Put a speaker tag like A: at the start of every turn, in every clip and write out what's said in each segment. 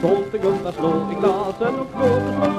A: Tomtegubbar slå i glasen och låt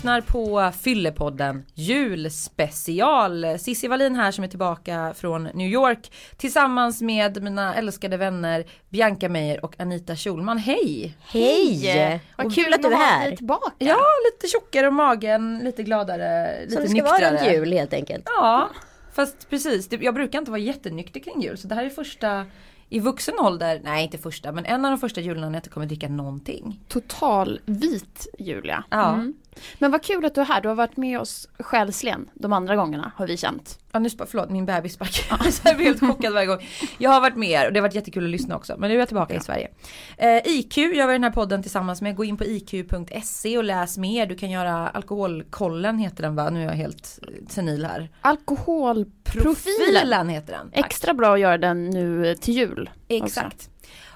B: lyssnar på Fyllepodden julspecial. Cissi Wallin här som är tillbaka från New York tillsammans med mina älskade vänner Bianca Meijer och Anita Schulman. Hej!
C: Hej! Vad
D: Och
C: kul att du är här.
D: tillbaka.
B: Ja, lite tjockare om magen, lite gladare, lite
C: Som det ska
B: nyktrare.
C: vara runt jul helt enkelt.
B: Ja, fast precis. Jag brukar inte vara jättenykter kring jul så det här är första i vuxen ålder, nej inte första, men en av de första jularna när jag inte kommer dricka någonting.
D: Total vit Julia.
B: Ja.
D: Mm. Men vad kul att du är här. Du har varit med oss själsligen de andra gångerna har vi känt.
B: Ja nu, förlåt min bebis sparkar. Jag blir helt chockad varje gång. Jag har varit med er och det har varit jättekul att lyssna också. Men nu är jag tillbaka i Sverige. Eh, IQ gör vi den här podden tillsammans med. Gå in på iq.se och läs mer. Du kan göra alkoholkollen heter den va? Nu är jag helt eh, senil här.
D: Alkoholprofilen.
B: Profilen heter den.
D: Extra bra att göra den nu till jul.
B: Exakt.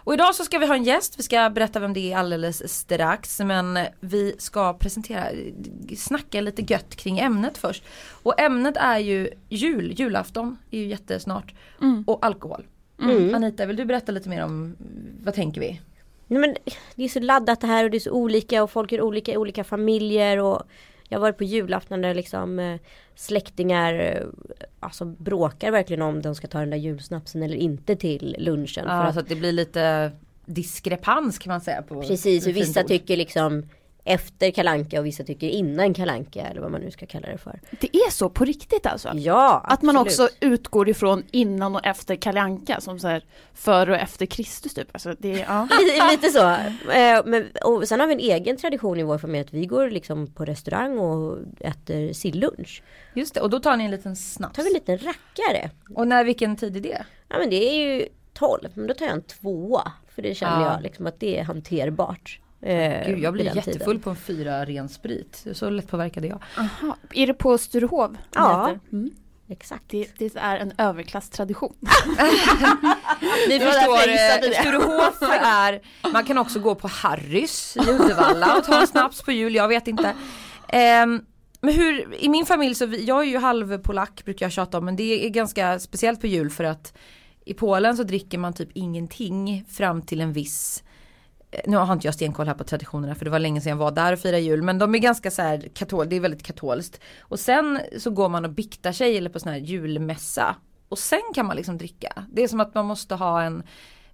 B: Och idag så ska vi ha en gäst, vi ska berätta vem det är alldeles strax. Men vi ska presentera, snacka lite gött kring ämnet först. Och ämnet är ju jul, julafton är ju jättesnart.
D: Mm.
B: Och alkohol.
C: Mm.
B: Anita, vill du berätta lite mer om vad tänker vi?
C: Nej, men det är så laddat det här och det är så olika och folk är olika i olika familjer och jag har varit på julafton där liksom eh, släktingar eh, alltså bråkar verkligen om de ska ta den där julsnapsen eller inte till lunchen. för
B: Ja,
C: att,
B: så att det blir lite diskrepans kan man säga. På
C: precis, vissa tycker liksom efter kalanka och vissa tycker innan kalanka eller vad man nu ska kalla det för.
D: Det är så på riktigt alltså?
C: Ja,
D: Att man
C: absolut.
D: också utgår ifrån innan och efter Kalle Anka som så här före och efter Kristus typ. Alltså det, är- ja.
C: Lite, lite så. Eh, Men, och sen har vi en egen tradition i vår familj att vi går liksom på restaurang och äter sillunch.
B: Just det, och då tar ni en liten snaps.
C: Tar vi en liten rackare.
B: Och när, vilken tid är det?
C: Ja men det är ju 12, men då tar jag en tvåa. För det känner
B: Ja.
C: jag liksom att det är hanterbart. Eh,
B: Gud, jag blir jättefull
C: tiden.
B: på en fyra ren sprit. Så lättpåverkad är jag.
D: Aha. Är det på Sturehov?
C: Ja.
D: Mm.
C: Exakt.
D: Det, det är en överklasstradition.
B: Ni förstår, eh,
D: det.
B: Sturehof är, man kan också gå på Harrys i Uddevalla och ta en snaps på jul, jag vet inte. Ehm, men hur, i min familj så, vi, jag är ju halvpolack brukar jag tjata om, men det är ganska speciellt på jul för att i Polen så dricker man typ ingenting fram till en viss nu har inte jag stenkoll här på traditionerna för det var länge sedan jag var där och firade jul men de är ganska så här katol, det är väldigt katolskt. Och sen så går man och biktar sig eller på sån här julmässa. Och sen kan man liksom dricka. Det är som att man måste ha en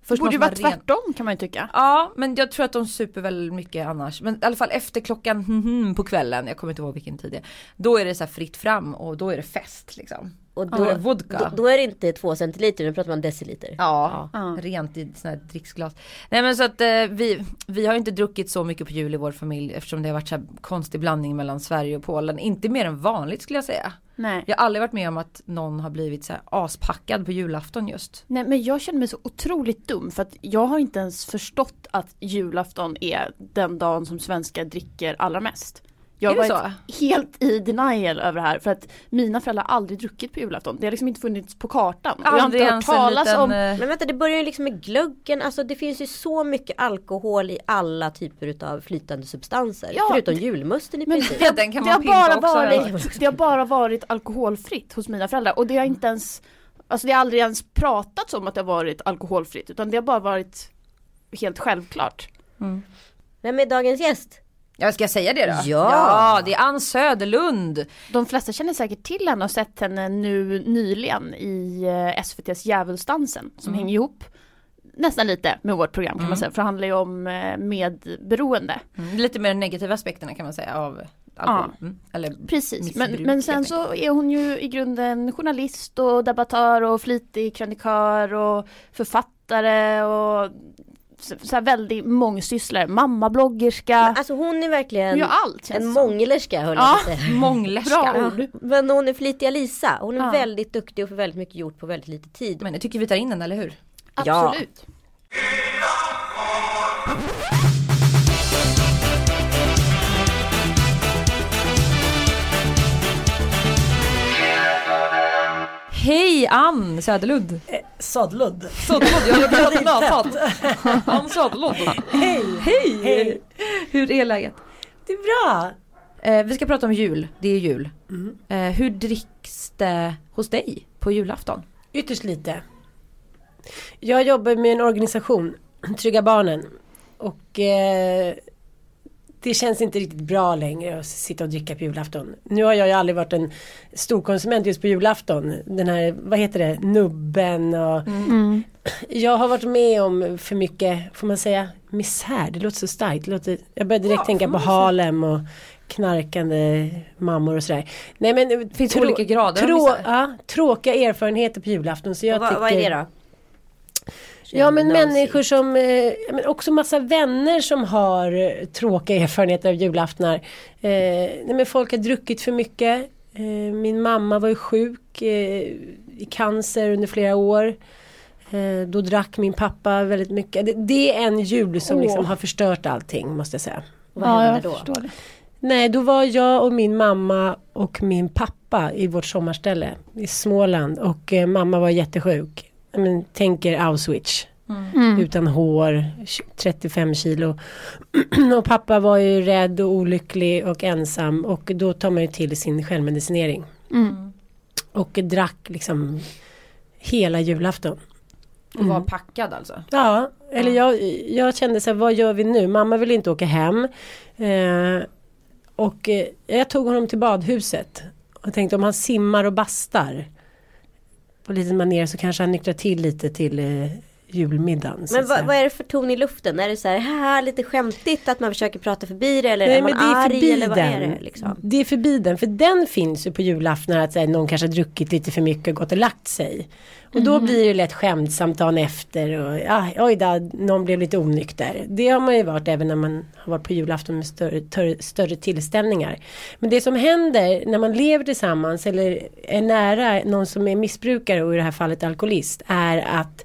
B: Först
D: borde ju vara
B: ren-
D: tvärtom kan man ju tycka.
B: Ja men jag tror att de super väldigt mycket annars. Men i alla fall efter klockan på kvällen, jag kommer inte ihåg vilken tid det är. Då är det så fritt fram och då är det fest liksom.
C: Och
B: Då det vodka.
C: då, då är det inte två centiliter, nu pratar man deciliter.
B: Ja,
D: Ja.
B: rent i sådana här dricksglas. Nej men så att eh, vi, vi har inte druckit så mycket på jul i vår familj eftersom det har varit så här konstig blandning mellan Sverige och Polen. Inte mer än vanligt skulle jag säga.
D: Nej.
B: Jag har aldrig varit med om att någon har blivit så här aspackad på julafton just.
D: Nej men jag känner mig så otroligt dum för att jag har inte ens förstått att julafton är den dagen som svenskar dricker allra mest. Jag har varit helt i denial över det här för att mina föräldrar har aldrig druckit på julafton. Det har liksom inte funnits på kartan. Jag har
B: Aldrig
D: inte hört talas
B: liten,
D: om
B: eh,
C: Men vänta det börjar ju liksom med glöggen, alltså det finns ju så mycket alkohol i alla typer av flytande substanser.
D: Ja,
C: förutom julmusten i
D: Men
C: princip.
D: det,
B: Den kan
D: det,
B: man
D: har bara
B: också,
D: varit, det har bara varit alkoholfritt hos mina föräldrar och det har inte ens Alltså det har aldrig ens pratats om att det har varit alkoholfritt utan det har bara varit helt självklart.
C: Vem är dagens gäst?
B: Ja ska jag säga det då?
C: Ja.
B: ja det är Ann Söderlund.
D: De flesta känner säkert till henne och sett henne nu nyligen i eh, SVTs Djävulsdansen som hänger ihop nästan lite med vårt program kan man säga för det handlar ju om eh, medberoende.
B: Mm, lite mer negativa aspekterna kan man säga av alkohol. Mm. Eller
D: Precis, men, men sen så är hon ju i grunden journalist och debattör och flitig krönikör och författare och så, så här väldigt mångsysslare, mammabloggerska.
C: Alltså hon är verkligen
D: gör allt
C: en
D: det som.
C: mångelerska höll
D: Ja.
C: jag säga.
B: Månglerska.
D: Bra ord.
C: Men hon är flitiga Lisa, hon är
D: Ja.
C: väldigt duktig och får väldigt mycket gjort på väldigt lite tid.
B: Men jag tycker vi tar in den, eller hur?
C: Ja.
B: Hej Ann Söderlund!
E: Sadludd.
B: Sådludd, jag har pratat med Han Sådludd.
E: Hej!
B: Hej!
E: Hej.
B: Hur är läget?
E: Det är bra.
B: Eh, vi ska prata om jul, det är jul.
E: Mm.
B: Eh, hur dricks det hos dig på julafton?
E: Ytterst lite. Jag jobbar med en organisation, Trygga Barnen. Och eh, det känns inte riktigt bra längre att sitta och dricka på julafton. Nu har jag ju aldrig varit en storkonsument just på julafton. Den här, vad heter det, nubben och
D: Mm.
E: Jag har varit med om för mycket, får man säga, misär. Det låter så starkt. Det låter, jag börjar direkt
B: Ja,
E: tänka på. Harlem och knarkande mammor och sådär. Nej men det
B: finns olika grader av misär.
E: ja, Tråkiga erfarenheter på julafton. Så jag
C: Och vad,
E: tycker,
C: vad är det då?
E: Ja men människor som, eh, men också massa vänner som har eh, tråkiga erfarenheter av julaftnar. Eh, nej, men folk har druckit för mycket. Eh, min mamma var ju sjuk eh, i cancer under flera år. Eh, då drack min pappa väldigt mycket. Det, det är en jul som
D: Åh.
E: liksom har förstört allting måste jag säga.
C: Och vad
D: Ja,
C: hände då?
E: Nej, då var jag och min mamma och min pappa i vårt sommarställe i Småland och eh, mamma var jättesjuk. Jag men, tänker Auschwitz.
D: Mm.
E: Utan hår, 35 kilo. och pappa var ju rädd och olycklig och ensam och då tar man ju till sin självmedicinering.
D: Mm.
E: Och drack liksom hela julafton.
B: Och var packad alltså?
E: Ja, eller jag, jag kände så här, vad gör vi nu? Mamma vill inte åka hem. Eh, och eh, jag tog honom till badhuset. Och tänkte om han simmar och bastar. På lite manér så kanske han nyktrar till lite till eh, julmiddagen.
C: Men vad, vad är det för ton i luften? Är det så här, haha, lite skämtigt att man försöker prata förbi det eller
E: Nej,
C: är man
E: det är
C: arg
E: förbi
C: eller vad är
E: den.
C: det liksom?
E: Det är förbi den, för den finns ju på julafton att här, någon kanske har druckit lite för mycket och gått och lagt sig. Och då blir det lätt skämtsamt dagen efter och ja, oj då, någon blev lite onykter. Det har man ju varit även när man har varit på julafton med större, större, större tillställningar. Men det som händer när man lever tillsammans eller är nära någon som är missbrukare och i det här fallet alkoholist är att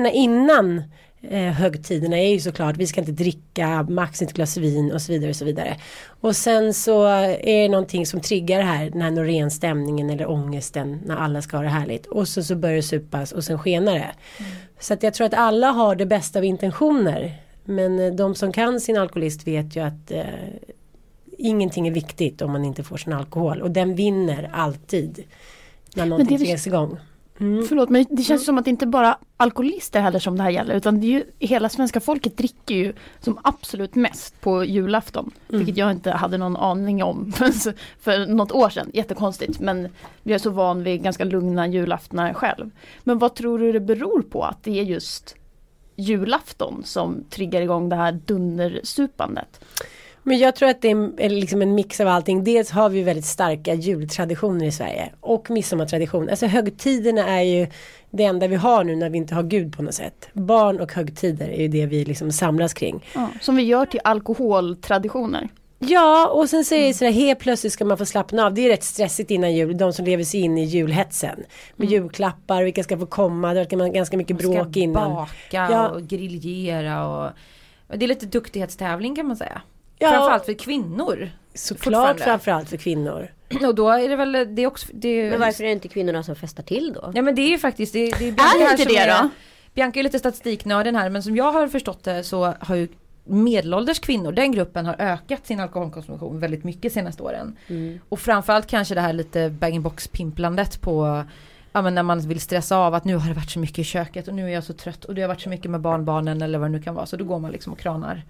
E: löftena innan eh, högtiderna är ju såklart vi ska inte dricka max ett glas vin och så vidare och så vidare. Och sen så är det någonting som triggar här den här Norén-stämningen eller ångesten när alla ska ha det härligt. Och så, så börjar det supas och sen skenar det. Så att jag tror att alla har det bästa av intentioner. Men eh, de som kan sin alkoholist vet ju att eh, ingenting är viktigt om man inte får sin alkohol. Och den vinner alltid. När någonting triggas igång. Mm.
D: Förlåt men det känns som att det inte bara alkoholister heller som det här gäller utan det är ju hela svenska folket dricker ju som absolut mest på julafton. Vilket jag inte hade någon aning om för, för något år sedan. Jättekonstigt men jag är så van vid ganska lugna julaftnar själv. Men vad tror du det beror på att det är just julafton som triggar igång det här dundersupandet?
E: Men jag tror att det är en- är liksom en mix av allting. Dels har vi väldigt starka jultraditioner i Sverige. Och midsommartradition. Alltså högtiderna är ju det enda vi har nu när vi inte har Gud på något sätt. Barn och högtider är ju det vi liksom samlas kring.
D: Ja, som vi gör till alkoholtraditioner.
E: Ja och sen säger jag sådär helt plötsligt ska man få slappna av. Det är rätt stressigt innan jul. De som lever sig in i julhetsen. Med julklappar, vilka ska få komma. Det var ganska mycket
B: Man ska
E: bråk innan.
B: baka
E: Ja.
B: och griljera och och det är lite duktighetstävling kan man säga.
E: Ja.
B: Framförallt för kvinnor.
E: Såklart framförallt för kvinnor.
B: Och då är det väl det är också det,
C: Men varför är det inte kvinnorna som festar till då?
B: Ja men det är ju faktiskt det, det är,
D: Är
B: Bianca
D: det
B: här
D: inte det
B: är-
D: då?
B: Bianca är lite statistiknörden här men som jag har förstått det så har ju medelålders kvinnor, den gruppen har ökat sin alkoholkonsumtion väldigt mycket senaste åren. Och framförallt kanske det här lite bag-in-box pimplandet på Ja men när man vill stressa av att nu har det varit så mycket i köket och nu är jag så trött och det har varit så mycket med barnbarnen eller vad det nu kan vara så då går man liksom och kranar.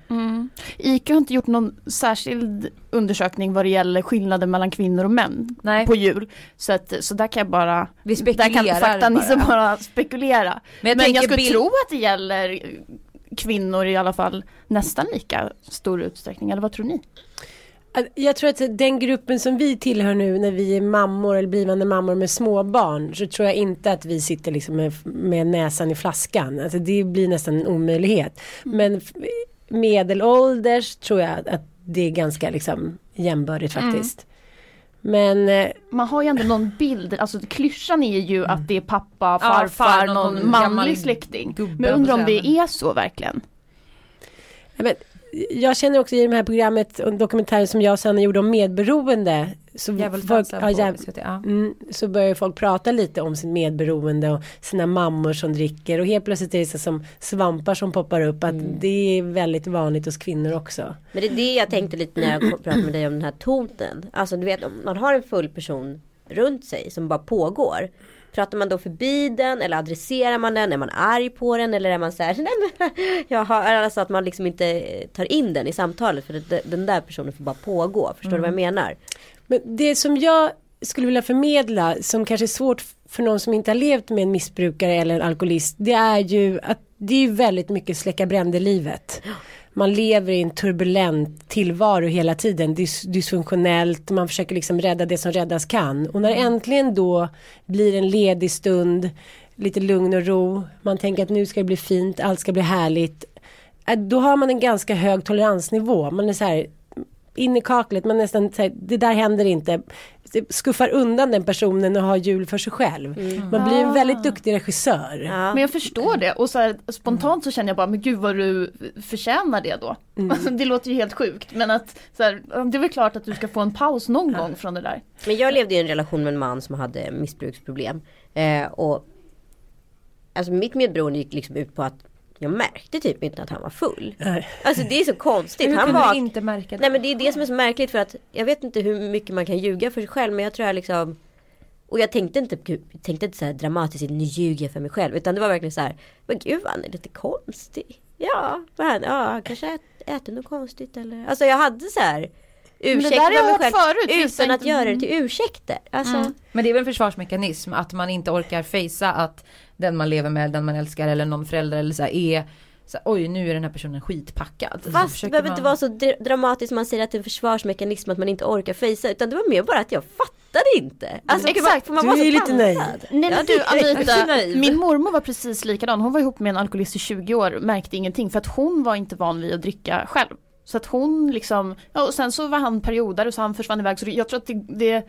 D: ICA har inte gjort någon särskild undersökning vad det gäller skillnaden mellan kvinnor och män
B: Nej.
D: på jul. Så, att, så där kan jag bara,
B: Vi
D: där kan faktanisse
B: bara.
D: bara spekulera.
B: Men jag
D: Men jag skulle
B: bild-
D: tro att det gäller kvinnor i alla fall nästan lika stor utsträckning, eller vad tror ni?
E: Jag tror att den gruppen som vi tillhör nu när vi är mammor eller blivande mammor med småbarn så tror jag inte att vi sitter liksom med, med näsan i flaskan. Alltså det blir nästan en omöjlighet. Men f- medelålders tror jag att det är ganska liksom jämbördigt faktiskt. Men eh,
D: Man har ju ändå någon bild, alltså klyschan är ju att det är pappa,
B: Ja,
D: farfar,
B: far, någon-
D: någon,
B: någon
D: manlig släkting. Men jag undrar om det är så verkligen.
E: Vet, jag känner också i det här programmet och dokumentären som jag och Sanna gjorde om medberoende så, folk, ja, jäv, mm, så börjar folk prata lite om sin medberoende och sina mammor som dricker och helt plötsligt är det så som svampar som poppar upp att
B: Mm.
E: det är väldigt vanligt hos kvinnor också.
C: Men det är det jag tänkte lite när jag pratade med dig om den här tonen. Alltså du vet om man har en full person runt sig som bara pågår. Pratar man då förbi den eller adresserar man den? Är man arg på den eller är man så här, nej men jag har, alltså att man liksom inte tar in den i samtalet för den där personen får bara pågå. Förstår du vad jag menar?
E: Men det som jag skulle vilja förmedla som kanske är svårt för någon som inte har levt med en missbrukare eller en alkoholist det är ju att det är väldigt mycket släcka bränder livet. Man lever i en turbulent tillvaro hela tiden, dys dysfunktionellt, man försöker liksom rädda det som räddas kan. Och när det äntligen då blir en ledig stund, lite lugn och ro, man tänker att nu ska det bli fint, allt ska bli härligt. äh, Då har man en ganska hög toleransnivå, man är så här in i kaklet, man nästan säger det där händer inte. Skuffar undan den personen och har jul för sig själv. Man blir en väldigt duktig regissör.
C: Ja.
D: Men jag förstår det och så här, spontant så känner jag bara, men gud vad du förtjänar det då. Alltså, det låter ju helt sjukt men att så här, det är väl klart att du ska få en paus någon gång från det där.
C: Men jag levde i en relation med en man som hade missbruksproblem. Eh, och Alltså mitt medberoende gick liksom ut på att jag märkte typ inte att han var full.
E: Nej.
C: Alltså det är så konstigt.
B: Hur
C: han
B: kunde
C: var
B: du inte märka det?
C: Nej men det är det som är så märkligt för att jag vet inte hur mycket man kan ljuga för sig själv men jag tror jag liksom och jag tänkte inte, gud, jag tänkte inte så här dramatiskt, nu ljuger jag för mig själv. Utan det var verkligen så här, men gud han är lite konstig. Ja, vad han, ja han kanske ät, äter något konstigt eller. Alltså jag hade så här för mig själv
D: förut,
C: utan att
D: inte-
C: göra det till ursäkter. Alltså,
D: Mm.
B: Men det är väl en försvarsmekanism att man inte orkar fejsa att den man lever med, den man älskar eller någon förälder eller så här är så här, oj nu är den här personen skitpackad. Så
C: Fast det behöver
B: man-
C: inte vara så dr- dramatiskt man säger att det är en försvarsmekanism att man inte orkar fejsa. Utan det var mer bara att jag fattade inte. Alltså,
D: Exakt.
C: för man
E: Du
C: var så
E: är ju lite naiv.
D: Nej men
C: Ja,
D: du Anita, min mormor var precis likadan. Hon var ihop med en alkoholist i 20 år, märkte ingenting för att hon var inte van vid att dricka själv. Så att hon liksom, ja och sen så var han periodare så han försvann iväg. Så jag tror att det, det,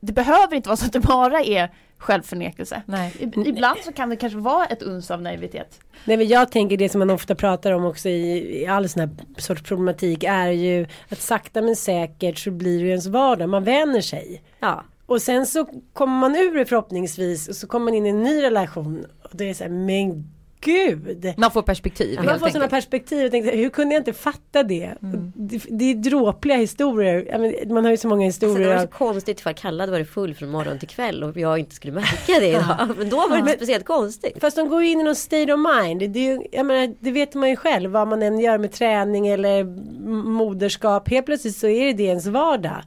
D: det behöver inte vara så att det bara är självförnekelse.
B: Nej.
D: Ibland så kan det kanske vara ett uns av naivitet.
E: Nej men jag tänker det som man ofta pratar om också i, i all sån här sorts problematik är ju att sakta men säkert så blir det ens vardag, man vänjer sig.
C: Ja.
E: Och sen så kommer man ur det förhoppningsvis och så kommer man in i en ny relation och det är så här, men gud.
B: Man får perspektiv
E: Man får sådana perspektiv och tänkte, hur kunde jag inte fatta det? Det, det är dråpliga historier, Jag man har ju så många
C: Så det
E: historier.
C: var så konstigt ifall Kalle hade varit full från morgon till kväll och jag inte skulle märka det idag. Men då var det inte speciellt konstigt.
E: Fast de går ju in i någon state of mind. Det, är ju, jag menar, det vet man ju själv vad man än gör med träning eller moderskap. Helt plötsligt så är det det ens vardag.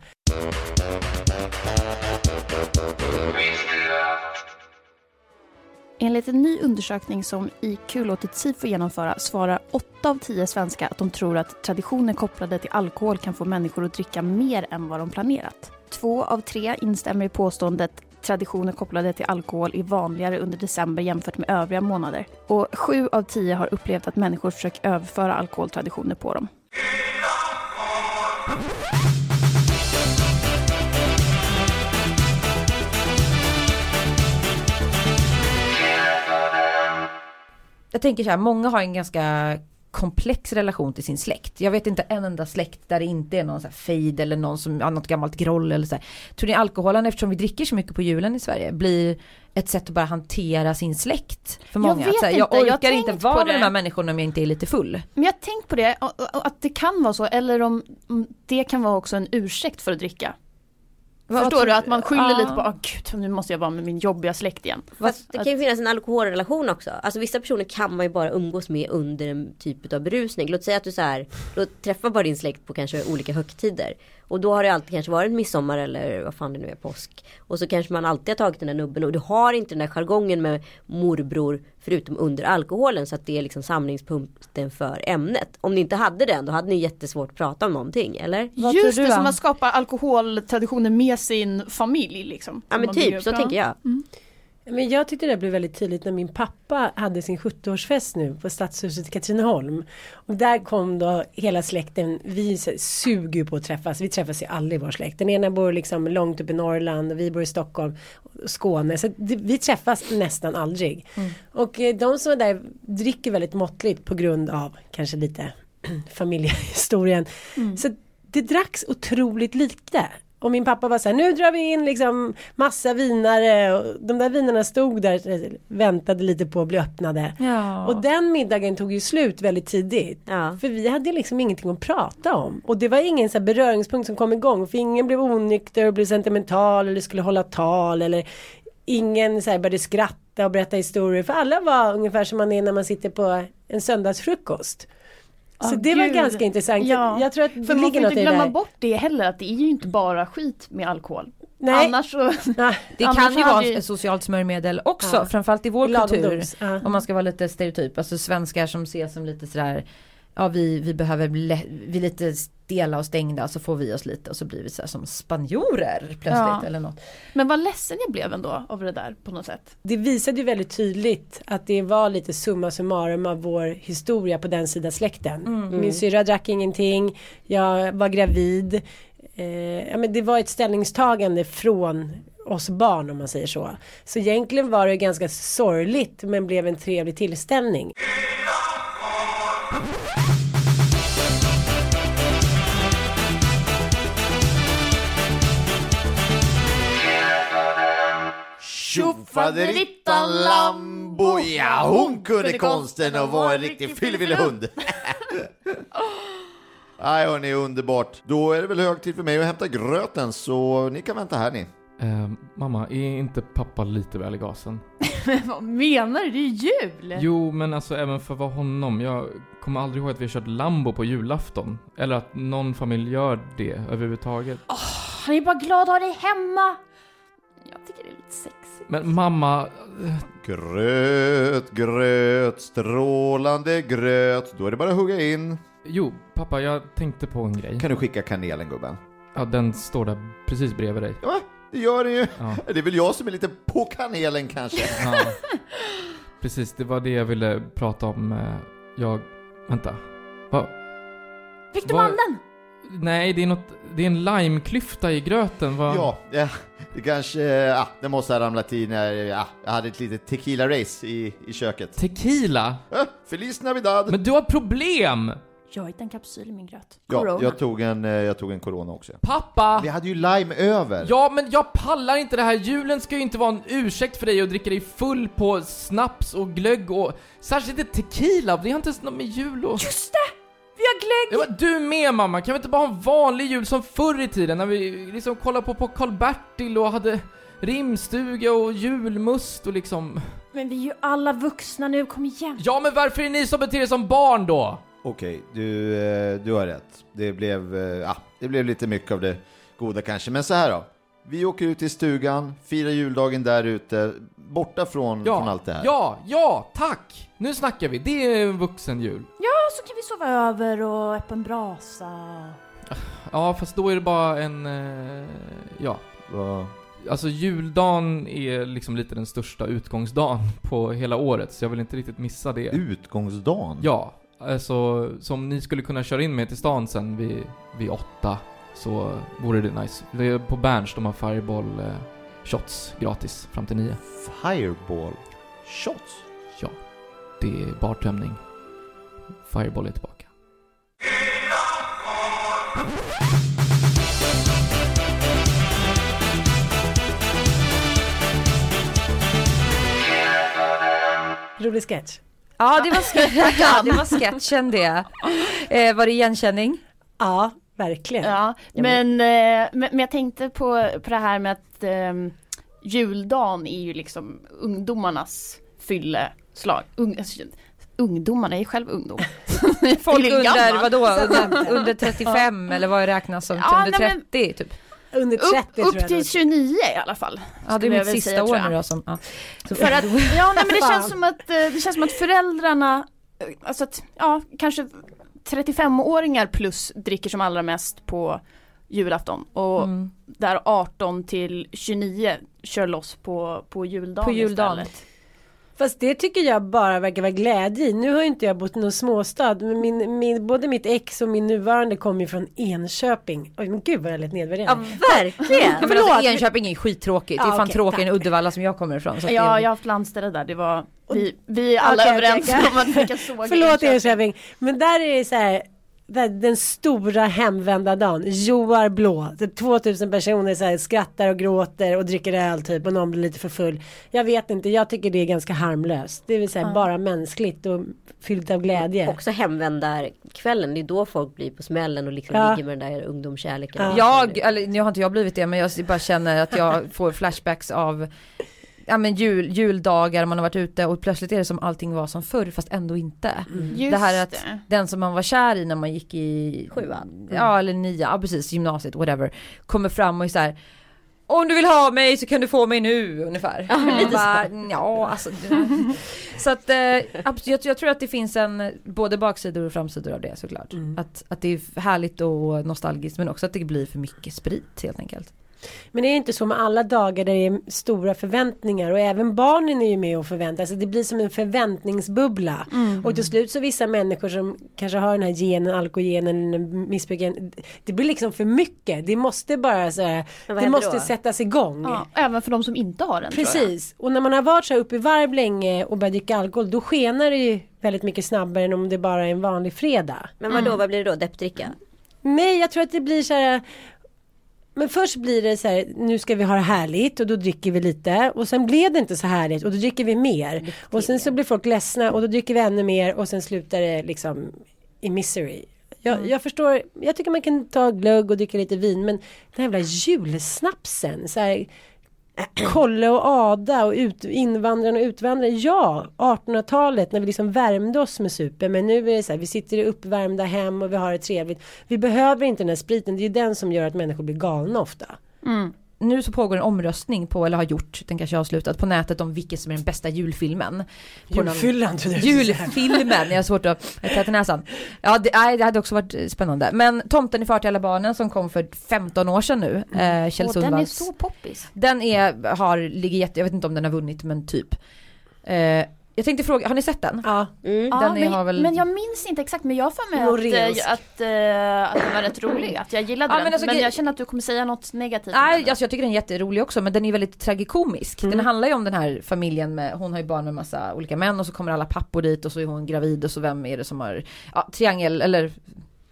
D: Enligt en ny undersökning som IQ låtit SIFO genomföra svarar 8 av 10 svenskar att de tror att traditioner kopplade till alkohol kan få människor att dricka mer än vad de planerat. Två av tre instämmer i påståendet traditioner kopplade till alkohol är vanligare under december jämfört med övriga månader. Och sju av tio har upplevt att människor försöker överföra alkoholtraditioner på dem.
B: Jag tänker så här, många har en ganska komplex relation till sin släkt. Jag vet inte en enda släkt där det inte är någon så här fejd eller någon som har något gammalt groll eller så här. Tror ni alkoholen, eftersom vi dricker så mycket på julen i Sverige, blir ett sätt att bara hantera sin släkt för många?
D: vet
B: att, så här, jag
D: inte, jag
B: orkar inte
D: tänkt
B: vara med de här människorna om jag inte är lite full.
D: Men jag har tänkt på det, att det kan vara så, eller om det kan vara också en ursäkt för att dricka. Förstår
B: tror-
D: du? Att man skyller
B: Ja.
D: lite på, åh gud nu måste jag vara med min jobbiga släkt igen.
C: Fast det kan ju finnas en alkoholrelation också. Alltså vissa personer kan man ju bara umgås med under en typ av berusning. Låt säga att du så här, då träffar bara din släkt på kanske olika högtider. Och då har det alltid kanske varit midsommar eller vad fan det nu är, påsk. Och så kanske man alltid har tagit den där nubben och du har inte den där jargongen med morbror förutom under alkoholen så att det är liksom samlingspunkten för ämnet. Om ni inte hade den då hade ni jättesvårt att prata om någonting, eller?
B: Vad
D: Just
B: tror du,
D: det, som att skapa alkoholtraditioner med sin familj liksom.
C: Ja men typ, så tänker jag.
E: Men jag tyckte det blev väldigt tydligt när min pappa hade sin 70-årsfest nu på Stadshuset i Katrineholm. Och där kom då hela släkten, vi suger ju på att träffas, vi träffas ju aldrig i vår släkt. Den ena bor liksom långt upp i Norrland och vi bor i Stockholm, Skåne. Så vi träffas nästan aldrig. Och eh, de som är där dricker väldigt måttligt på grund av kanske lite familjehistorien. Så det dracks otroligt lite. Och min pappa var så här, nu drar vi in liksom massa vinare och de där vinarna stod där väntade lite på att bli öppnade.
B: Ja.
E: Och den middagen tog ju slut väldigt tidigt.
C: Ja.
E: För vi hade liksom ingenting att prata om. Och det var ingen så beröringspunkt som kom igång. För ingen blev onykter och blev sentimental eller skulle hålla tal. Eller ingen så började skratta och berätta historier. För alla var ungefär som man är när man sitter på en söndagsfrukost. Så
D: Ah,
E: det var
D: gud.
E: ganska intressant.
D: Ja.
E: Jag tror att
D: För
E: det
D: man får inte glömma bort det heller att det är ju inte bara skit med alkohol.
E: Nej.
D: Annars så,
E: Nej.
B: Det
D: Annars
B: kan ju vara
D: ju-
B: ett socialt smörjmedel också,
E: Ja.
B: framförallt i vår
E: Lagom
B: kultur.
E: ja.
B: Om man ska vara lite stereotyp, alltså svenskar som ses som lite sådär Ja vi, vi behöver bli, vi är lite stela och stängda så får vi oss lite och så blir vi så här som spanjorer plötsligt
D: Ja.
B: eller något.
D: men vad ledsen jag blev ändå av det där på något sätt.
E: Det visade ju väldigt tydligt att det var lite summa summarum av vår historia på den sidan släkten. Min syrra drack ingenting, jag var gravid. Eh, ja, men det var ett ställningstagande från oss barn om man säger så. Så egentligen var det ganska sorgligt men blev en trevlig tillställning.
F: Tjofaderittan Lambo, ja hon kunde konsten och var en riktig fyllevillehund. Nej hörni, underbart. Då är det väl hög tid för mig att hämta gröten så ni kan vänta här ni.
G: Eh, mamma, är inte pappa lite väl i gasen?
D: vad menar du? Det är jul!
G: Jo, men alltså även för vara honom. Jag kommer aldrig ihåg att vi har kört Lambo på julafton. Eller att någon familj gör det överhuvudtaget.
D: Han är bara glad att ha dig hemma. Jag tycker det är lite sexigt.
G: Men mamma,
F: Gröt, gröt, strålande gröt. Då är det bara att hugga in.
G: jo, pappa, jag tänkte på en grej.
F: Kan du skicka kanelen gubben?
G: Ja, den står där precis bredvid dig.
F: Ja, det gör den ju.
G: Ja.
F: Det är väl jag som är lite på kanelen kanske.
G: Ja. Precis, det var det jag ville prata om. eh, Jag... Vänta. Va?
D: Fick du mandeln?
G: Nej, det är något... Det är en limeklyfta i gröten. Va?
F: Ja, ja, det kanske, ja, det måste ha ramlat i när ja, jag hade ett litet tequila-race i, i köket.
G: Tequila?
F: Ja, Feliz Navidad!
G: Men du har problem!
D: Jag hittade en kapsyl i min gröt.
F: ja,
D: Corona.
F: jag tog, en, eh, jag tog en corona också.
G: Pappa!
F: Vi hade ju lime över.
G: Ja, men jag pallar inte det här. Julen ska ju inte vara en ursäkt för dig att dricka dig full på snaps och glögg och särskilt inte tequila. Det har inte ens något med jul och...
D: Just det! Vi har glögg!
G: Ja, men du med mamma, kan vi inte bara ha en vanlig jul som förr i tiden när vi liksom kollade på, på Karl-Bertil och hade rimstuga och julmust och liksom...
D: Men vi är ju alla vuxna nu, kom igen!
G: Ja, men varför är ni som beter er som barn då?
F: Okej, du, eh, du har rätt. Det blev, eh, ja, det blev lite mycket av det goda kanske. Men så här då. Vi åker ut till stugan, firar juldagen där ute, borta från, från allt det här.
G: Ja, ja, tack! Nu snackar vi, det är en vuxen jul.
D: Ja, så kan vi sova över och öppna en brasa.
G: Ja, fast då är det bara en... Eh, ja,
F: Va?
G: Alltså juldagen är liksom lite den största utgångsdagen på hela året, så jag vill inte riktigt missa det.
F: Utgångsdagen?
G: Ja, alltså som ni skulle kunna köra in mig till stan sen vid, vid åtta, så vore det nice. Det är på Berns, de har Fireball eh, shots gratis fram till nio.
F: Fireball shots?
G: Ja, det är bartömning. Fireball är tillbaka.
E: Rolig sketch.
B: Ja det var, ske- ja, det var sketchen det. Eh, var det igenkänning?
E: Ja, verkligen.
D: Ja, men, eh, men, men jag tänkte på, på det här med att eh, juldagen är ju liksom ungdomarnas fylleslag. Ung, alltså, ungdomarna, jag är själv ungdom.
B: Folk under, vadå, under, under 35 eller vad räknas som
D: Ja,
B: under
D: nej, men-
B: 30 typ?
E: Under 30
D: Upp,
E: tror
D: upp
E: jag.
D: till
E: nog.
D: 29 i alla fall.
B: Ja det är mitt sista
D: säga,
B: år nu då som, ja. Så
D: För att, ja nej men det känns som att, eh, det känns som att föräldrarna, eh, alltså att, ja kanske 35-åringar plus dricker som allra mest på julafton och
B: Mm.
D: där 18 till 29 kör loss på, på juldagen
B: På juldagen.
D: istället.
E: Fast det tycker jag bara verkar vara glädje i. Nu har ju inte jag bott i någon småstad. Men min, min, både mitt ex och min nuvarande kommer ju från Enköping. Oj men gud vad jag lät
B: Ja
E: nedvärderande.
C: Verkligen!
B: men alltså, Enköping är skittråkigt, det är
E: Ja,
B: fan
E: okej,
B: tråkigare än. Uddevalla som jag kommer ifrån.
D: Ja,
B: det,
D: jag har haft landställe där, det var, vi, vi är alla
E: okej,
D: överens om att vi kan såga
E: Förlåt
D: Enköping.
E: Enköping. Men där är det så här. Den stora hemvända dagen, Joar blå, typ 2000 personer så här, skrattar och gråter och dricker öl typ och någon blir lite för full. Jag vet inte, jag tycker det är ganska harmlöst. Det vill säga bara mänskligt och fyllt av glädje.
C: Också hemvändarkvällen, det är då folk blir på smällen och liksom
E: Ja.
C: ligger med den där ungdomskärleken.
E: Ja.
B: Jag, eller nu har inte jag blivit det men jag bara känner att jag får flashbacks av Ja men jul, juldagar man har varit ute och plötsligt är det som allting var som förr fast ändå inte.
D: Just
B: det här att
D: det.
B: den som man var kär i när man gick i
C: Sjuan.
B: Ja eller nio, ja precis gymnasiet whatever. Kommer fram och är så här. Om du vill ha mig så kan du få mig nu ungefär.
C: Ja,
B: Man
C: lite
B: bara, Ja alltså. så att eh, jag, jag tror att det finns en både baksidor och framsidor av det såklart. Att, att det är härligt och nostalgiskt men också att det blir för mycket sprit helt enkelt.
E: Men det är inte så med alla dagar där det är stora förväntningar och även barnen är ju med och förväntar sig. Det blir som en förväntningsbubbla. Och till slut så vissa människor som kanske har den här genen, alkogenen, missbruken. Det blir liksom för mycket. Det måste bara så här, det måste
C: då?
E: sättas igång.
D: Ja, även för de som inte har den.
E: Precis, och när man har varit så här uppe i varv länge och börjat dricka alkohol då skenar det ju väldigt mycket snabbare än om det bara är en vanlig fredag.
C: Men vad då, vad blir det då? Deppdricka?
E: Nej, jag tror att det blir så här. Men först blir det så här, nu ska vi ha det härligt och då dricker vi lite och sen blev det inte så härligt och då dricker vi mer. Och sen så blir folk ledsna och då dricker vi ännu mer och sen slutar det liksom i misery. Jag, jag förstår, jag tycker man kan ta glögg och dricka lite vin men den här jävla julsnapsen. Så här, Kolle och Ada och ut, invandrarna och utvandrare. Ja, 1800-talet när vi liksom värmde oss med super. Men nu är det så här, vi sitter i uppvärmda hem och vi har det trevligt. Vi behöver inte den här spriten. Det är ju den som gör att människor blir galna ofta. Mm.
B: Nu så pågår en omröstning på, eller har gjort, den kanske har slutat, på nätet om vilken som är den bästa julfilmen. Någon-
E: Julfyllan trodde säga.
B: Julfilmen, jag har svårt att ta till näsan. Ja, det, nej, det hade också varit eh, spännande. Men Tomten i far till alla barnen som kom för 15 år sedan nu, eh, Kjell
D: Och den är
B: Sundvalls.
D: så poppis.
B: Den är, har, ligger jätte, jag vet inte om den har vunnit men typ. Eh, jag tänkte fråga, har ni sett den?
E: Ja,
C: Mm.
D: Ja,
B: Den är-
D: men,
B: har väl-
D: men jag minns inte exakt men jag har för mig
E: Norensk.
D: att, att, eh, att den var rätt rolig, att jag gillade
B: Ja,
D: den.
B: men
D: Men,
B: alltså, gre-
D: jag känner att du kommer säga något negativt.
B: Nej, alltså jag tycker den är jätterolig också men den är väldigt tragikomisk. Den handlar ju om den här familjen med, hon har ju barn med massa olika män och så kommer alla pappor dit och så är hon gravid och så vem är det som har, ja triangel eller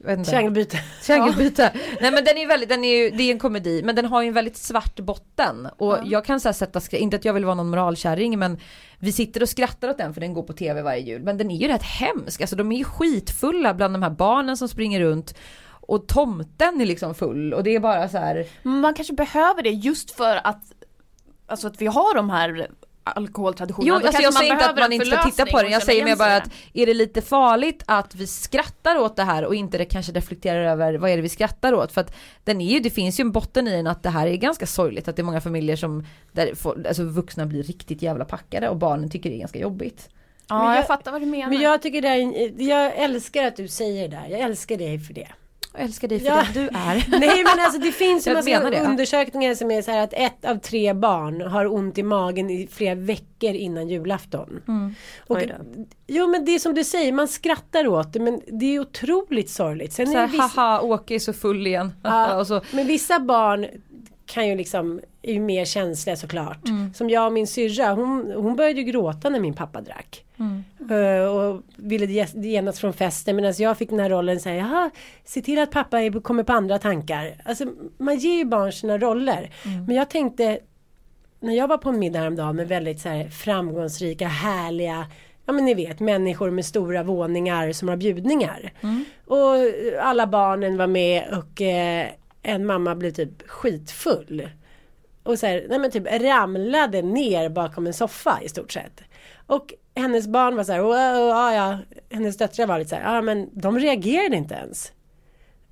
B: inte.
E: triangelbyte.
B: Triangelbyte. Nej men den är väldigt, den är ju, det är en komedi men den har ju en väldigt svart botten. Och jag kan så sätta, inte att jag vill vara någon moralkärring men vi sitter och skrattar åt den för den går på tv varje jul. Men den är ju rätt hemsk, alltså de är ju skitfulla bland de här barnen som springer runt. Och tomten är liksom full och det är bara så här.
D: Man kanske behöver det just för att, alltså att vi har de här alkoholtraditionerna.
B: Jo, alltså jag säger inte att man inte ska titta på den. Jag säger mer bara att är det lite farligt att vi skrattar åt det här och inte det kanske reflekterar över vad är det vi skrattar åt? För att den är ju, det finns ju en botten i den att det här är ganska sorgligt. Att det är många familjer som, där får, alltså vuxna blir riktigt jävla packade och barnen tycker det är ganska jobbigt.
D: Ja,
E: Men
D: jag,
E: jag-
D: fattar vad du menar.
E: Men jag tycker det är, jag älskar att du säger det där. Jag älskar dig för det.
B: Jag älskar dig för
E: Ja.
B: den du är.
E: Nej men alltså det finns ju massa
B: ja.
E: undersökningar som är så här att ett av tre barn har ont i magen i flera veckor innan julafton. Och,
C: Oj då.
E: jo men det är som du säger, man skrattar åt det men det är otroligt sorgligt. Sen
B: Så
E: är
B: här,
E: vissa,
B: haha, Åke är så full igen.
E: Ja.
B: och så,
E: men vissa barn kan ju liksom, är ju mer känsliga såklart.
B: Mm.
E: Som jag och min syrra, hon, hon började ju gråta när min pappa drack.
B: Mm.
E: Eh, och ville ge- genast från festen medan jag fick den här rollen säga jaha, se till att pappa är, kommer på andra tankar. Alltså man ger ju barn sina roller.
B: Mm.
E: Men jag tänkte när jag var på en middag häromdagen med väldigt så här framgångsrika, härliga Ja men ni vet människor med stora våningar som har bjudningar. Och eh, alla barnen var med och eh, en mamma blev typ skitfull. Och så här, nej men typ ramlade ner bakom en soffa i stort sett. Och hennes barn var så här, "Wow, ja, ja. hennes döttrar var lite så här, ja men de reagerade inte ens.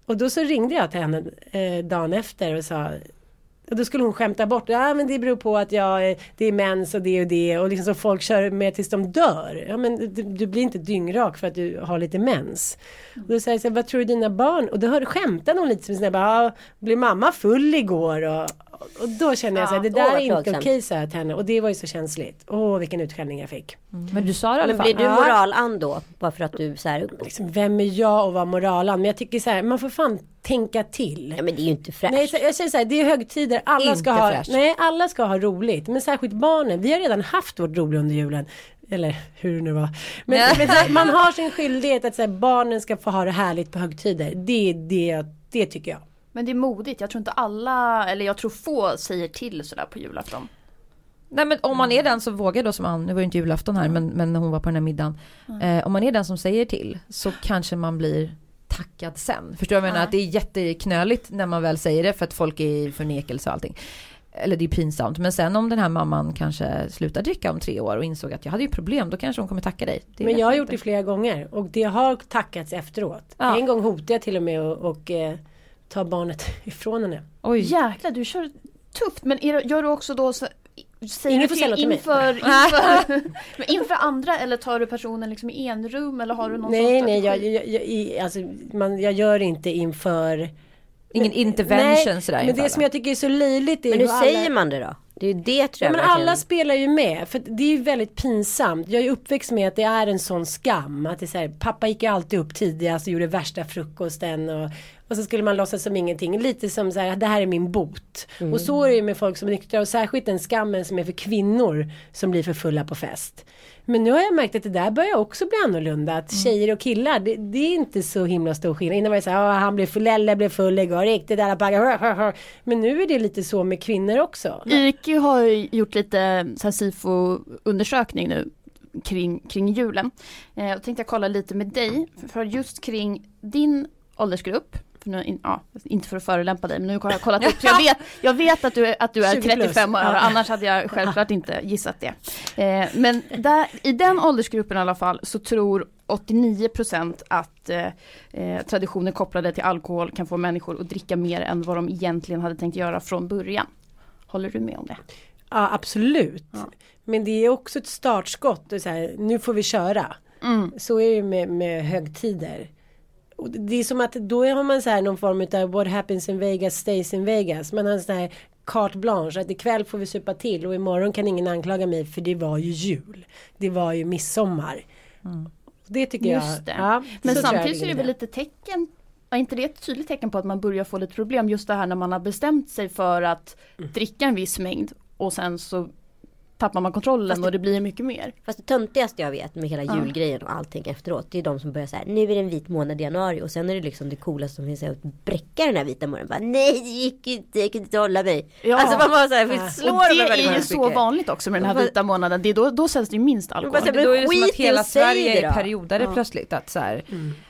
E: Och då så ringde jag till henne eh, dagen efter och sa och då skulle hon skämta bort, ja men det beror på att jag, eh, det är mens och det och det och liksom så folk kör med tills de dör. Ja men du, du blir inte dyngrak för att du har lite mens. Och då säger jag vad tror du dina barn? Och då skämtade hon lite som sina, bara, ja, blev mamma full igår? Och, och då kände jag så här, det där
C: vad
E: är inte okej sa jag till henne och det var ju så känsligt. Åh vilken utskällning jag fick.
B: men du sa det i alla
C: Men
B: fall.
C: blir du moralan då? Bara för att du så här,
E: Liksom, vem är jag att vara moralan? Men jag tycker så här, man får fan tänka till.
C: ja men det är ju inte fräscht.
E: Nej, så- jag säger så här, det är högtider, alla ska, ha, nej, alla ska ha roligt. Men särskilt barnen, vi har redan haft vårt roliga under julen. Eller hur det nu var. Men, men så här, man har sin skyldighet att så här, barnen ska få ha det härligt på högtider. Det, det, det tycker jag.
D: Men det är modigt. Jag tror inte alla, eller jag tror få säger till sådär på julafton.
B: Nej men om man är den som vågar då som Ann, nu var det inte julafton här men, men hon var på den här middagen. Eh, om man är den som säger till så kanske man blir tackad sen. Förstår du vad jag menar? Att det är jätteknöligt när man väl säger det för att folk är i förnekelse och allting. Eller det är pinsamt. Men sen om den här mamman kanske slutar dricka om tre år och insåg att jag hade ju problem, då kanske hon kommer tacka dig. Det
E: Men jag har gjort det flera gånger och det har tackats efteråt.
B: Ja.
E: En gång hotade jag till och med och, och eh, ta barnet ifrån henne.
B: Oj.
D: Jäklar, du kör tufft. Men är, gör du också då så Säger
E: Ingen
D: du
E: får säga något till mig.
D: inför, inför, men inför andra eller tar du personen liksom i en rum eller har du någon
E: Nej, nej, jag, jag, jag, alltså, man, jag gör inte inför
B: Ingen intervention
E: Nej,
B: sådär
E: Men
B: inför
E: det som
B: alla.
E: jag tycker är så löjligt är
C: Men hur säger
E: alla,
C: man det då? Det är ju det tror
E: Ja,
C: jag
E: men
C: verkligen.
E: alla spelar ju med. För det är ju väldigt pinsamt. Jag är uppväxt med att det är en sån skam. Att det är så här, pappa gick ju alltid upp tidigast och gjorde värsta frukosten. Och, och så skulle man låtsas som ingenting. Lite som så här, det här är min bot. Och så är det ju med folk som är nyktra. Och särskilt den skammen som är för kvinnor som blir för fulla på fest. Men nu har jag märkt att det där börjar också bli annorlunda. Att tjejer och killar, det, det är inte så himla stor skillnad. Innan var det så här, "Ah, han blev full, Lelle blev full igår, riktigt alla paggar. Men nu är det lite så med kvinnor också.
D: IQ har gjort lite SIFO-undersökning nu kring, kring julen. Eh, jag tänkte jag kolla lite med dig, för just kring din åldersgrupp. För nu, in, ja, inte för att förelämpa dig, men nu har jag kollat upp. Så jag, vet, jag vet att du, är- att du är
E: 20 plus.
D: 35 år, annars hade jag självklart inte gissat det. Eh, men där, i den åldersgruppen i alla fall så tror 89% att eh, eh, traditioner kopplade till alkohol kan få människor att dricka mer än vad de egentligen hade tänkt göra från början. Håller du med om det?
E: Ja absolut.
D: Ja.
E: Men det är också ett startskott. Så här, nu får vi köra.
D: Mm.
E: Så är det med, med högtider. Och det är som att då har man så här någon form av what happens in Vegas stays in Vegas. Man har en sån här carte blanche att ikväll får vi supa till och imorgon kan ingen anklaga mig för det var ju jul. Det var ju midsommar. Det tycker jag.
D: Just det.
E: Ja,
D: Men
E: så jag
D: samtidigt så är det väl lite tecken Är inte det ett tydligt tecken på att man börjar få lite problem just det här när man har bestämt sig för att
E: Mm.
D: dricka en viss mängd och sen så tappar man kontrollen och det blir mycket mer.
C: Fast det töntigaste jag vet med hela
D: Ja.
C: julgrejen och allting efteråt. Det är de som börjar säga nu är det en vit månad i januari. Och sen är det liksom det coolaste som finns att bräcka den här vita månaden. Bara, Nej det gick inte, jag kunde inte hålla mig.
D: Ja.
C: Alltså man bara såhär,
E: Ja.
C: vi
D: Och
C: slår
D: det är ju så vanligt också med den här
C: Vad-
D: vita månaden. Det är då, då säljs det ju minst alkohol.
C: Bara så här,
B: Men då är det som att hela Sverige
C: det
B: är periodare
D: Ja.
B: plötsligt. Att så här,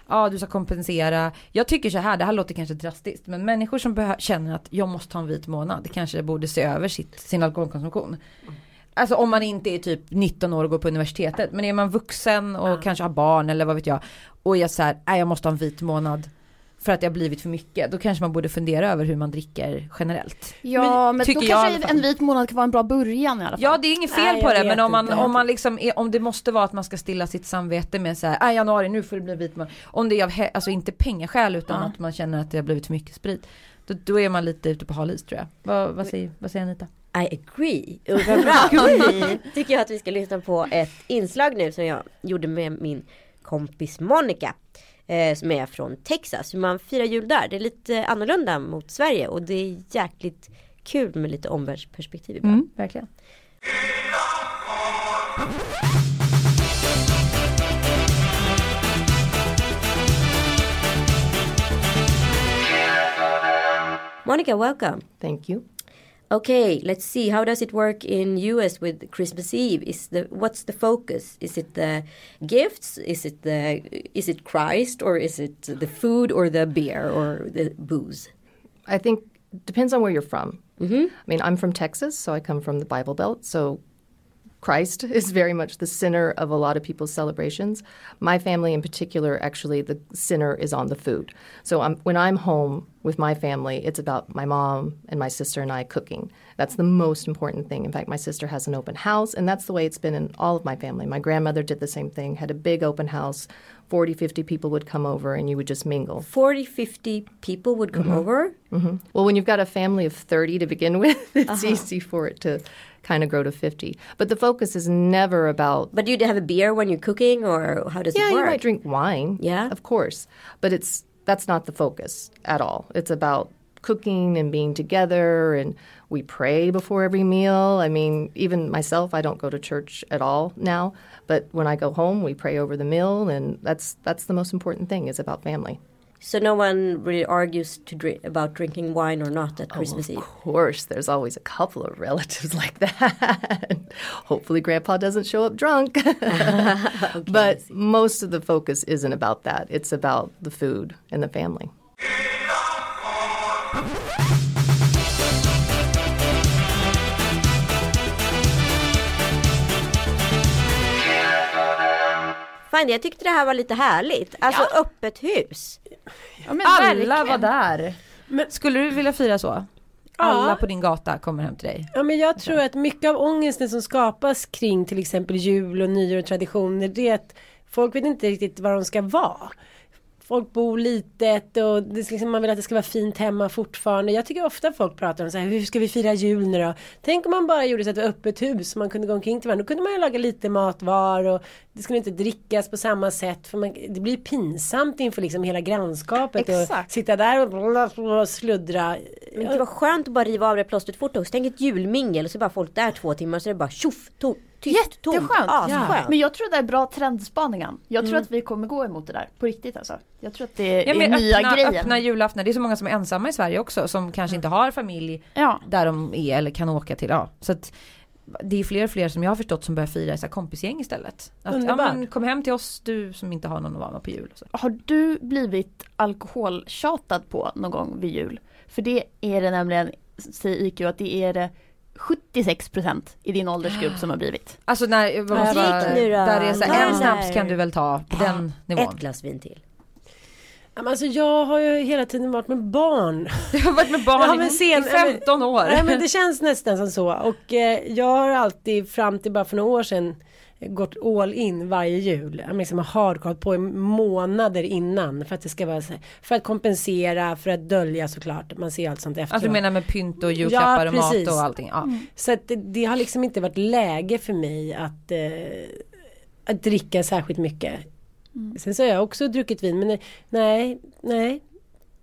B: ja du ska kompensera. Jag tycker så här, det här låter kanske drastiskt. Men människor som känner att jag måste ha en vit månad. Kanske borde se över sitt, sin alkoholkonsumtion. Alltså om man inte är typ 19 år och går på universitetet. Men är man vuxen och kanske har barn eller vad vet jag. Och är så här, nej jag måste ha en vit månad. För att det har blivit för mycket. Då kanske man borde fundera över hur man dricker generellt.
D: Ja men,
B: tycker
D: då kanske en vit månad kan vara en bra början i alla fall.
B: Ja det är inget fel
E: Nej,
B: på det men om man,
E: inte.
B: om man liksom är, om det måste vara att man ska stilla sitt samvete med så här, "Ah, januari nu får det bli vit månad." Om det är av, alltså inte pengaskäl utan
D: Ja.
B: att man känner att det har blivit för mycket sprit. Då, då är man lite ute på hal is tror jag. Vad, vad, säger, vad säger Anita?
C: I agree. Och framförallt tycker jag att vi ska lyssna på ett inslag nu som jag gjorde med min kompis Monica. Eh, som är från Texas. Hur man firar jul där. Det är lite annorlunda mot Sverige och det är jäkligt kul med lite omvärldsperspektiv ibland.
B: Mm, verkligen.
C: Monica, welcome.
H: Thank you.
C: Okay, let's see. How does it work in US with Christmas Eve? Is the what's the focus? Is it the gifts? Is it the is it Christ or is it the food or the beer or the booze?
H: I think depends on where you're from. Mm-hmm. I mean, I'm from Texas, so I come from the Bible Belt. So Christ is very much the center of a lot of people's celebrations. My family, in particular, actually, the center is on the food. So I'm, when I'm home with my family, it's about my mom and my sister and I cooking. That's the most important thing. In fact, my sister has an open house, and that's the way it's been in all of my family. My grandmother did the same thing, had a big open house. 40, 50 people would come over, and you would just mingle.
C: 40, 50 people would come mm-hmm. over. Mm-hmm.
H: Well, when you've got a family of 30 to begin with, it's uh-huh. easy for it to kind of grow to 50. But the focus is never about,
C: But do you have a beer when you're cooking or how does
H: yeah,
C: it
H: you
C: work?
H: might drink wine.
C: Yeah.
H: Of course. But it's that's not the focus at all. It's about cooking and being together and we pray before every meal. I mean, even myself, I don't go to church at all now, but when I go home, we pray over the meal and that's that's the most important thing is about family.
C: So no one really argues to drink, about drinking wine or not at oh, Christmas Eve.
H: Of course, there's always a couple of relatives like that. Hopefully, Grandpa doesn't show up drunk. but most of the focus isn't about that. It's about the food and the family.
C: Fan, jag tyckte det här var lite härligt. Alltså öppet hus.
D: Ja, men
B: Alla
D: verkligen.
B: var där.
E: Men-
B: Skulle du vilja fira så? Alla på din gata kommer hem till dig.
E: Ja men jag tror att mycket av ångesten som skapas kring till exempel jul och nyår och traditioner det är att folk vet inte riktigt vad de ska vara. Folk bor litet och det liksom, man vill att det ska vara fint hemma fortfarande. Jag tycker ofta folk pratar om så här, hur ska vi fira jul nu då? Tänk om man bara gjorde så att det var öppet hus och man kunde gå omkring till varandra. Då kunde man ju laga lite mat var och det skulle inte drickas på samma sätt. För man, det blir pinsamt inför liksom hela grannskapet och
D: Exakt.
E: sitta där och, och sluddra.
C: Men det var skönt att bara riva av det plåstret fort också. Tänk ett julmingel och så bara folk där två timmar så är det bara tjoff, tyst.
D: Jätteskönt.
C: Asskönt.
D: Men jag tror det är bra trendspaningar. Jag tror att vi kommer gå emot det där. På riktigt alltså. Jag tror att det
B: Ja,
D: är
B: men
D: nya
B: öppna,
D: grejen.
B: öppna julaftnar, det är så många som är ensamma i Sverige också som kanske inte har familj
D: Ja.
B: där de är eller kan åka till. Ja. Så att det är fler och fler som jag har förstått som börjar fira så kompisgäng istället. Att, ja,
E: Underbart.
B: men, kom hem till oss du som inte har någon att vara med på jul.
D: Har du blivit alkoholtjatad på någon gång vid jul? För det är det nämligen, säger IQ, att det är det 76% i din åldersgrupp som har blivit.
B: Alltså när, vad måste där är så här, en snaps kan du väl ta på den nivån.
C: Ett glas vin till.
E: Ja, men Alltså jag har ju hela tiden varit med barn.
B: Jag har varit med barn
E: Ja, men sen-
B: i 15 år.
E: Nej men det känns nästan som så. Och eh, jag har alltid fram till bara för några år sedan gått all in varje jul. Jag liksom har hardcore på i månader innan för att det ska vara för att kompensera, för att dölja såklart. Man ser allt sånt efteråt.
B: Alltså du menar med pynt och julklappar och mat och allting. Ja.
E: Så att det, det har liksom inte varit läge för mig att, eh, att dricka särskilt mycket. Sen så har jag också druckit vin men nej, nej.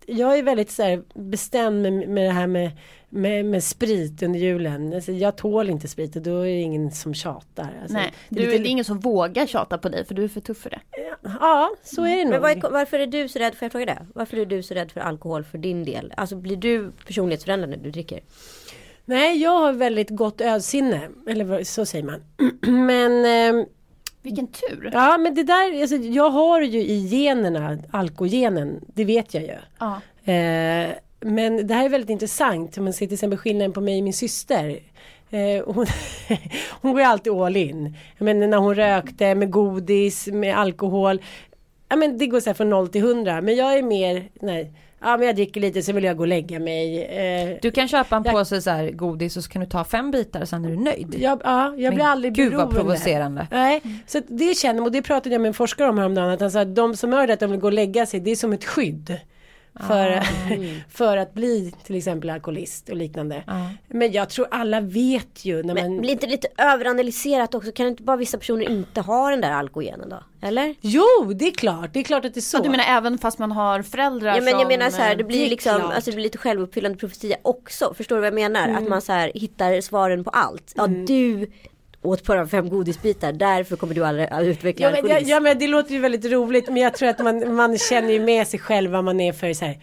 E: Jag är väldigt så här bestämd med, med det här med, med, med sprit under julen. Alltså, jag tål inte sprit och då är det ingen som tjatar. Alltså,
D: Nej,
E: det
D: du,
E: är
D: det
E: lite-
D: är ingen som vågar tjata på dig för du är för tuff för det.
E: Ja, så är det nog.
C: Men varför är du så rädd, får jag fråga det? Varför är du så rädd för alkohol för din del? Alltså blir du personlighetsförändrad när du dricker?
E: Nej, jag har väldigt gott ölsinne. Eller vad- så säger man. men ehm,
D: Vilken tur!
E: Ja men det där, alltså, jag har ju i generna, alkogenen, det vet jag ju.
D: Ja.
E: Eh, men det här är väldigt intressant, om man ser till exempel skillnaden på mig och min syster. Eh, hon, hon går ju alltid all in. Menar när hon rökte med godis, med alkohol. Ja men det går så här från 0 till 100. Men jag är mer, nej. Ja men jag dricker lite så vill jag gå och lägga mig. Eh,
B: Du kan köpa en
E: Jag-
B: påse så här godis och så kan du ta fem bitar och sen är du nöjd.
E: jag, ja, jag blir
B: Men
E: aldrig
B: Gud vad
E: beroende.
B: provocerande.
E: Nej, så det känner och det pratade jag med en forskare om häromdagen att han sa att de som hör att de vill gå och lägga sig det är som ett skydd. För,
B: Ah.
E: för att bli till exempel alkoholist och liknande.
B: Ja.
E: Men jag tror alla vet ju när
C: Men
E: man
C: blir inte lite överanalyserat också? Kan inte bara vissa personer inte ha den där alkogenen då? Eller?
E: Jo, det är klart, det är klart att det är så.
D: Så du menar även fast man har föräldrar
C: Ja men jag
D: som,
C: menar så här,
D: eh,
C: det blir
E: det
C: liksom, alltså det blir lite självuppfyllande profetia också. Förstår du vad jag menar?
E: Mm.
C: Att man så här hittar svaren på allt. Ja du åt bara fem godisbitar, därför kommer du aldrig att utveckla
E: Ja men, ja, men det låter ju väldigt roligt men jag tror att man, man känner ju med sig själv vad man är för så här,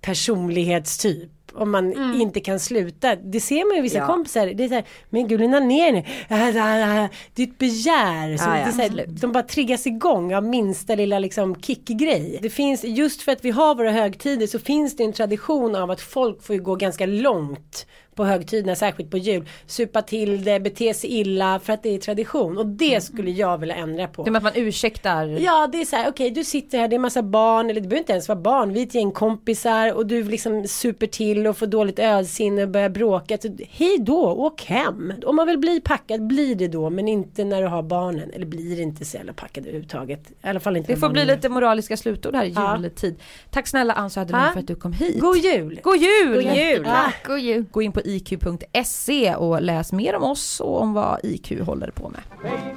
E: personlighetstyp. Om man inte kan sluta. Det ser man ju vissa
C: Mm. Ja.
E: kompisar. Det är så här, men gud lugna ner nu. Det är ett begär. Så
C: Ja,
E: det
C: ja,
E: är så här, de bara triggas igång av minsta lilla liksom kickgrej. Det finns, just för att vi har våra högtider så finns det en tradition av att folk får ju gå ganska långt på högtiderna, särskilt på jul. Supa till det, bete sig illa för att det är tradition. Och det skulle jag vilja ändra på.
B: Det är med att man ursäktar.
E: Ja det är så här, okej du sitter här, det är massa barn, eller det behöver inte ens vara barn, vi är ett gäng kompisar och du liksom super till och får dåligt ölsinne och börjar bråka. Så, hej då, åk hem. Om man vill bli packad, blir det då, men inte när du har barnen. Eller blir inte så jävla packad överhuvudtaget. I alla fall inte
B: Det får bli lite moraliska slutord här i
E: Ja.
B: juletid. Tack snälla Ann Söderlund för att du kom hit.
E: God jul!
B: God jul!
C: God jul!
E: Ja.
D: God jul!
B: Gå in på iq.se och läs mer om oss och om vad IQ håller på med.
A: Hej,